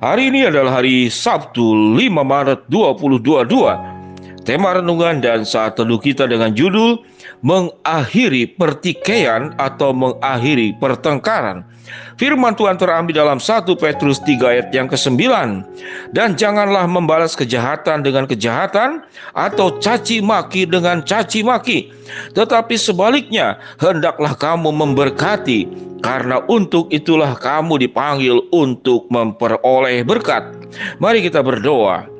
Hari ini adalah hari Sabtu 5 Maret 2022. Tema renungan dan saat teduh kita dengan judul Mengakhiri Pertikaian atau Mengakhiri Pertengkaran. Firman Tuhan terambil dalam 1 Petrus 3 ayat yang ke-9. Dan janganlah membalas kejahatan dengan kejahatan atau caci maki dengan caci maki. Tetapi sebaliknya, hendaklah kamu memberkati karena untuk itulah kamu dipanggil untuk memperoleh berkat. Mari kita berdoa.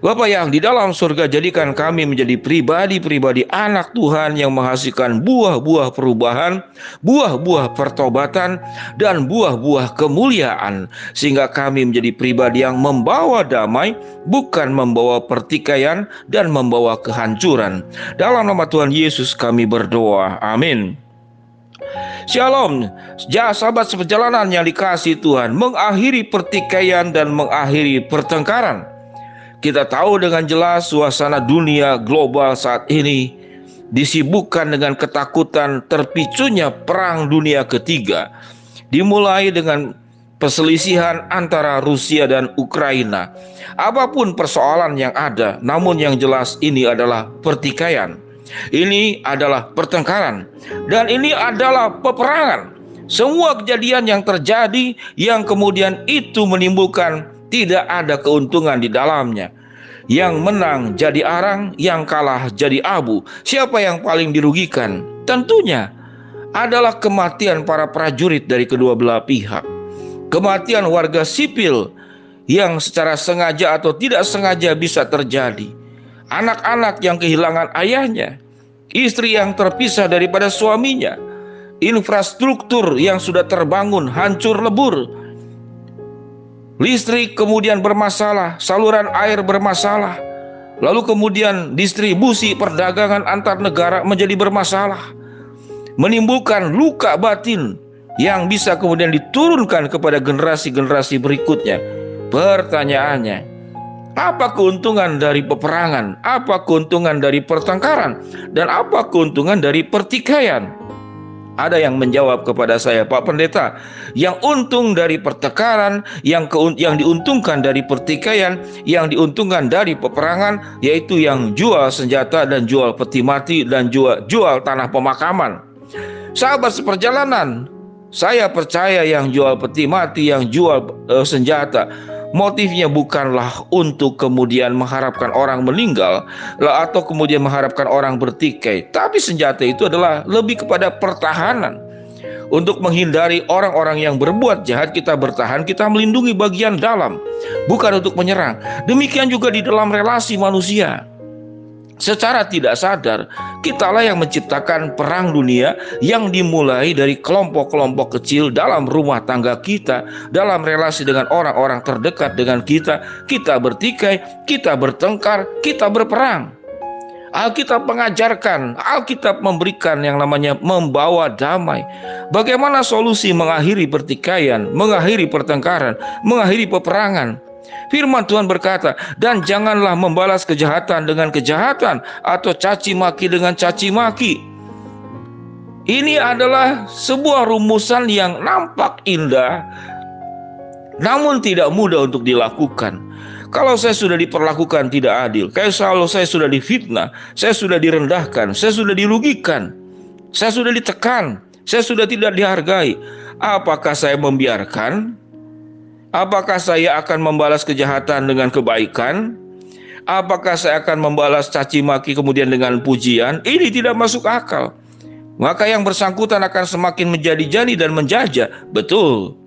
Bapak yang di dalam surga jadikan kami menjadi pribadi-pribadi anak Tuhan yang menghasilkan buah-buah perubahan, buah-buah pertobatan, dan buah-buah kemuliaan. Sehingga kami menjadi pribadi yang membawa damai, bukan membawa pertikaian dan membawa kehancuran. Dalam nama Tuhan Yesus kami berdoa. Amin. Shalom, ya sahabat seperjalanan yang dikasih Tuhan, mengakhiri pertikaian dan mengakhiri pertengkaran. Kita tahu dengan jelas suasana dunia global saat ini disibukkan dengan ketakutan terpicunya perang dunia ketiga. Dimulai dengan perselisihan antara Rusia dan Ukraina. Apa pun persoalan yang ada, namun yang jelas ini adalah pertikaian. Ini adalah pertengkaran dan ini adalah peperangan. Semua kejadian yang terjadi yang kemudian itu menimbulkan tidak ada keuntungan di dalamnya. Yang menang jadi arang, yang kalah jadi abu. Siapa yang paling dirugikan? Tentunya adalah kematian para prajurit dari kedua belah pihak. Kematian warga sipil yang secara sengaja atau tidak sengaja bisa terjadi. Anak-anak yang kehilangan ayahnya, istri yang terpisah daripada suaminya, infrastruktur yang sudah terbangun hancur lebur, Listrik kemudian bermasalah, saluran air bermasalah, lalu kemudian distribusi perdagangan antar negara menjadi bermasalah, menimbulkan luka batin yang bisa kemudian diturunkan kepada generasi-generasi berikutnya. Pertanyaannya, apa keuntungan dari peperangan? Apa keuntungan dari pertengkaran? Dan apa keuntungan dari pertikaian? Ada yang menjawab kepada saya, Pak Pendeta, yang untung dari pertengkaran, yang ke, yang diuntungkan dari pertikaian, yang diuntungkan dari peperangan, yaitu yang jual senjata dan jual peti mati dan jual jual tanah pemakaman. Sahabat seperjalanan, saya percaya yang jual peti mati, yang jual uh, senjata, Motifnya bukanlah untuk kemudian mengharapkan orang meninggal atau kemudian mengharapkan orang bertikai, tapi senjata itu adalah lebih kepada pertahanan. Untuk menghindari orang-orang yang berbuat jahat, kita bertahan, kita melindungi bagian dalam, bukan untuk menyerang. Demikian juga di dalam relasi manusia. Secara tidak sadar, kitalah yang menciptakan perang dunia yang dimulai dari kelompok-kelompok kecil dalam rumah tangga kita, dalam relasi dengan orang-orang terdekat dengan kita. Kita bertikai, kita bertengkar, kita berperang. Alkitab mengajarkan, Alkitab memberikan yang namanya membawa damai. Bagaimana solusi mengakhiri pertikaian, mengakhiri pertengkaran, mengakhiri peperangan? Firman Tuhan berkata, "Dan janganlah membalas kejahatan dengan kejahatan atau caci maki dengan caci maki." Ini adalah sebuah rumusan yang nampak indah, namun tidak mudah untuk dilakukan. Kalau saya sudah diperlakukan tidak adil, kayak kalau saya sudah difitnah, saya sudah direndahkan, saya sudah dirugikan, saya sudah ditekan, saya sudah tidak dihargai, apakah saya membiarkan Apakah saya akan membalas kejahatan dengan kebaikan? Apakah saya akan membalas caci maki kemudian dengan pujian? Ini tidak masuk akal. Maka yang bersangkutan akan semakin menjadi-jadi dan menjajah. Betul.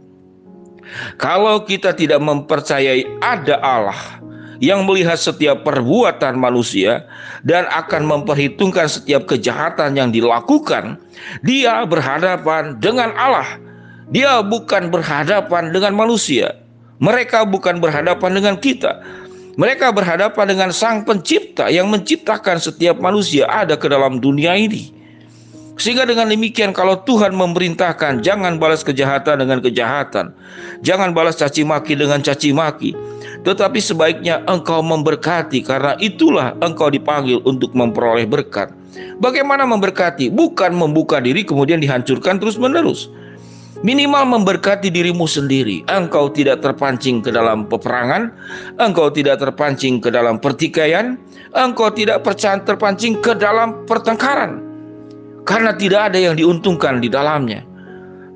Kalau kita tidak mempercayai ada Allah yang melihat setiap perbuatan manusia dan akan memperhitungkan setiap kejahatan yang dilakukan, dia berhadapan dengan Allah dia bukan berhadapan dengan manusia. Mereka bukan berhadapan dengan kita. Mereka berhadapan dengan Sang Pencipta yang menciptakan setiap manusia ada ke dalam dunia ini. Sehingga dengan demikian kalau Tuhan memerintahkan jangan balas kejahatan dengan kejahatan, jangan balas caci maki dengan caci maki, tetapi sebaiknya engkau memberkati karena itulah engkau dipanggil untuk memperoleh berkat. Bagaimana memberkati? Bukan membuka diri kemudian dihancurkan terus-menerus. Minimal memberkati dirimu sendiri. Engkau tidak terpancing ke dalam peperangan, engkau tidak terpancing ke dalam pertikaian, engkau tidak terpancing ke dalam pertengkaran karena tidak ada yang diuntungkan di dalamnya.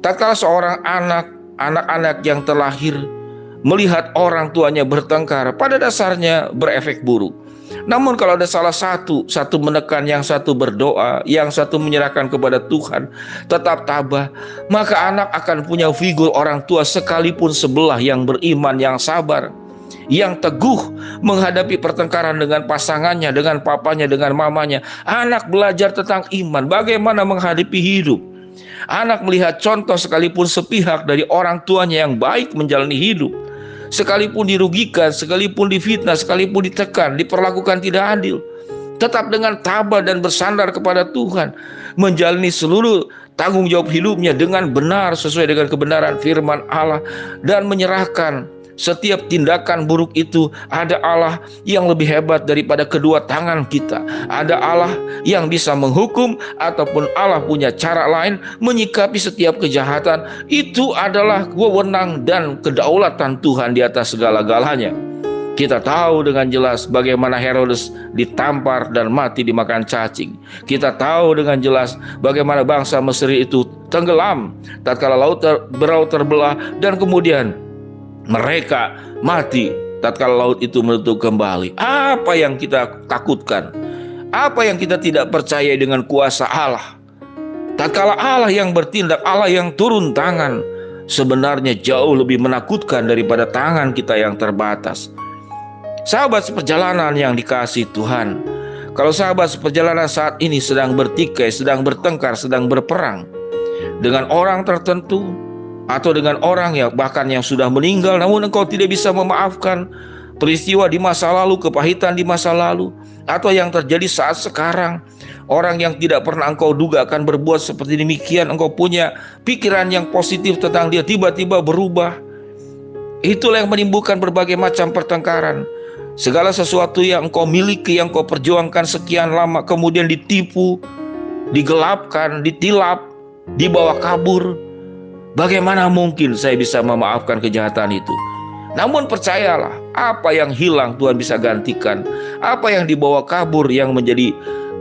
Tak kalah seorang anak, anak-anak yang terlahir melihat orang tuanya bertengkar, pada dasarnya berefek buruk. Namun kalau ada salah satu, satu menekan, yang satu berdoa, yang satu menyerahkan kepada Tuhan, tetap tabah, maka anak akan punya figur orang tua sekalipun sebelah yang beriman, yang sabar yang teguh menghadapi pertengkaran dengan pasangannya, dengan papanya, dengan mamanya. Anak belajar tentang iman, bagaimana menghadapi hidup. Anak melihat contoh sekalipun sepihak dari orang tuanya yang baik menjalani hidup. Sekalipun dirugikan, sekalipun difitnah, sekalipun ditekan, diperlakukan tidak adil. Tetap dengan tabah dan bersandar kepada Tuhan. Menjalani seluruh tanggung jawab hidupnya dengan benar sesuai dengan kebenaran firman Allah. Dan menyerahkan setiap tindakan buruk itu ada Allah yang lebih hebat daripada kedua tangan kita. Ada Allah yang bisa menghukum ataupun Allah punya cara lain menyikapi setiap kejahatan. Itu adalah wewenang dan kedaulatan Tuhan di atas segala-galanya. Kita tahu dengan jelas bagaimana Herodes ditampar dan mati dimakan cacing. Kita tahu dengan jelas bagaimana bangsa Mesir itu tenggelam tatkala laut ter, beraut terbelah dan kemudian mereka mati tatkala laut itu menutup kembali. Apa yang kita takutkan? Apa yang kita tidak percaya dengan kuasa Allah? Tatkala Allah yang bertindak, Allah yang turun tangan, sebenarnya jauh lebih menakutkan daripada tangan kita yang terbatas. Sahabat seperjalanan yang dikasih Tuhan, kalau sahabat seperjalanan saat ini sedang bertikai, sedang bertengkar, sedang berperang dengan orang tertentu, atau dengan orang yang bahkan yang sudah meninggal namun engkau tidak bisa memaafkan peristiwa di masa lalu, kepahitan di masa lalu atau yang terjadi saat sekarang. Orang yang tidak pernah engkau duga akan berbuat seperti demikian, engkau punya pikiran yang positif tentang dia tiba-tiba berubah. Itulah yang menimbulkan berbagai macam pertengkaran. Segala sesuatu yang engkau miliki, yang engkau perjuangkan sekian lama kemudian ditipu, digelapkan, ditilap, dibawa kabur, Bagaimana mungkin saya bisa memaafkan kejahatan itu? Namun percayalah, apa yang hilang Tuhan bisa gantikan. Apa yang dibawa kabur yang menjadi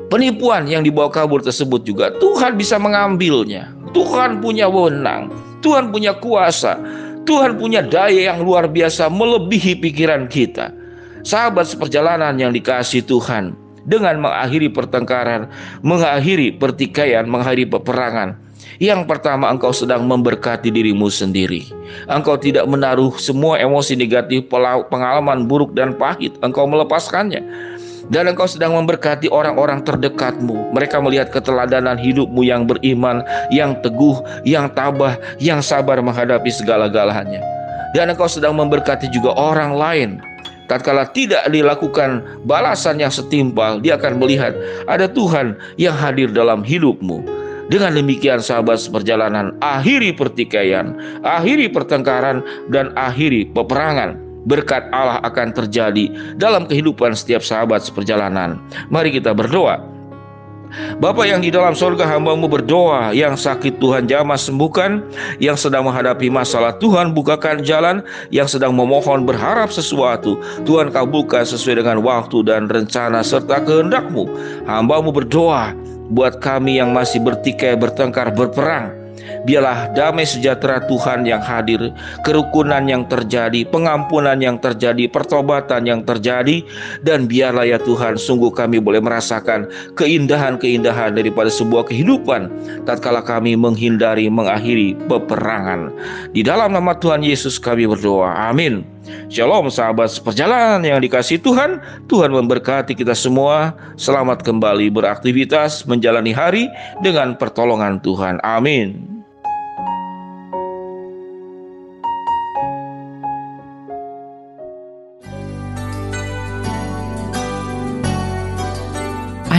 penipuan yang dibawa kabur tersebut juga Tuhan bisa mengambilnya. Tuhan punya wewenang, Tuhan punya kuasa, Tuhan punya daya yang luar biasa melebihi pikiran kita. Sahabat seperjalanan yang dikasih Tuhan dengan mengakhiri pertengkaran, mengakhiri pertikaian, mengakhiri peperangan yang pertama, engkau sedang memberkati dirimu sendiri. Engkau tidak menaruh semua emosi negatif, pengalaman buruk dan pahit. Engkau melepaskannya. Dan engkau sedang memberkati orang-orang terdekatmu. Mereka melihat keteladanan hidupmu yang beriman, yang teguh, yang tabah, yang sabar menghadapi segala-galanya. Dan engkau sedang memberkati juga orang lain tatkala tidak dilakukan balasan yang setimpal, dia akan melihat ada Tuhan yang hadir dalam hidupmu. Dengan demikian sahabat seperjalanan akhiri pertikaian, akhiri pertengkaran dan akhiri peperangan. Berkat Allah akan terjadi dalam kehidupan setiap sahabat seperjalanan. Mari kita berdoa. Bapak yang di dalam surga hambamu berdoa Yang sakit Tuhan jamah sembuhkan Yang sedang menghadapi masalah Tuhan bukakan jalan Yang sedang memohon berharap sesuatu Tuhan kabulkan sesuai dengan waktu dan rencana serta kehendakmu Hambamu berdoa buat kami yang masih bertikai, bertengkar, berperang. Biarlah damai sejahtera Tuhan yang hadir, kerukunan yang terjadi, pengampunan yang terjadi, pertobatan yang terjadi, dan biarlah ya Tuhan, sungguh kami boleh merasakan keindahan-keindahan daripada sebuah kehidupan tatkala kami menghindari, mengakhiri peperangan. Di dalam nama Tuhan Yesus kami berdoa. Amin. Shalom sahabat seperjalanan yang dikasih Tuhan. Tuhan memberkati kita semua. Selamat kembali beraktivitas menjalani hari dengan pertolongan Tuhan. Amin.